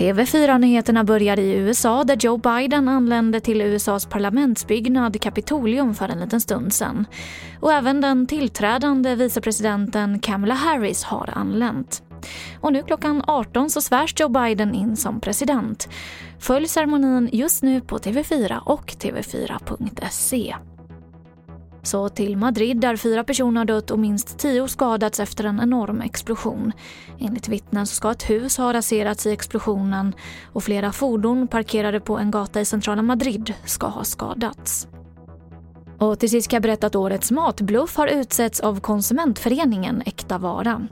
TV4-nyheterna börjar i USA där Joe Biden anlände till USAs parlamentsbyggnad Kapitolium för en liten stund sedan. Och även den tillträdande vicepresidenten Kamala Harris har anlänt. Och nu klockan 18 så svärs Joe Biden in som president. Följ ceremonin just nu på TV4 och tv4.se. Så till Madrid där fyra personer dött och minst tio skadats efter en enorm explosion. Enligt vittnen så ska ett hus ha raserats i explosionen och flera fordon parkerade på en gata i centrala Madrid ska ha skadats. Och till sist kan jag berätta att årets matbluff har utsetts av konsumentföreningen Äkta Vara.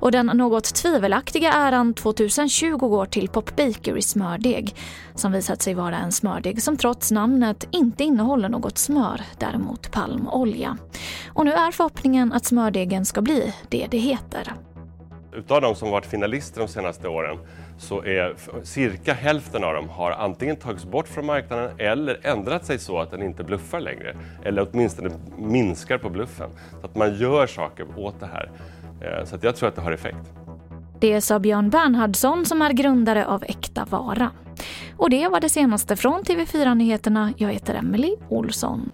Och den något tvivelaktiga äran 2020 går till Pop Bakery smördeg som visat sig vara en smördeg som trots namnet inte innehåller något smör, däremot palmolja. Och nu är förhoppningen att smördegen ska bli det det heter. Utav de som varit finalister de senaste åren så är cirka hälften av dem har antingen tagits bort från marknaden eller ändrat sig så att den inte bluffar längre. Eller åtminstone minskar på bluffen. Så att man gör saker åt det här. Eh, så att jag tror att det har effekt. Det sa Björn Bernhardsson som är grundare av Äkta Vara. Och det var det senaste från TV4 Nyheterna. Jag heter Emily Olsson.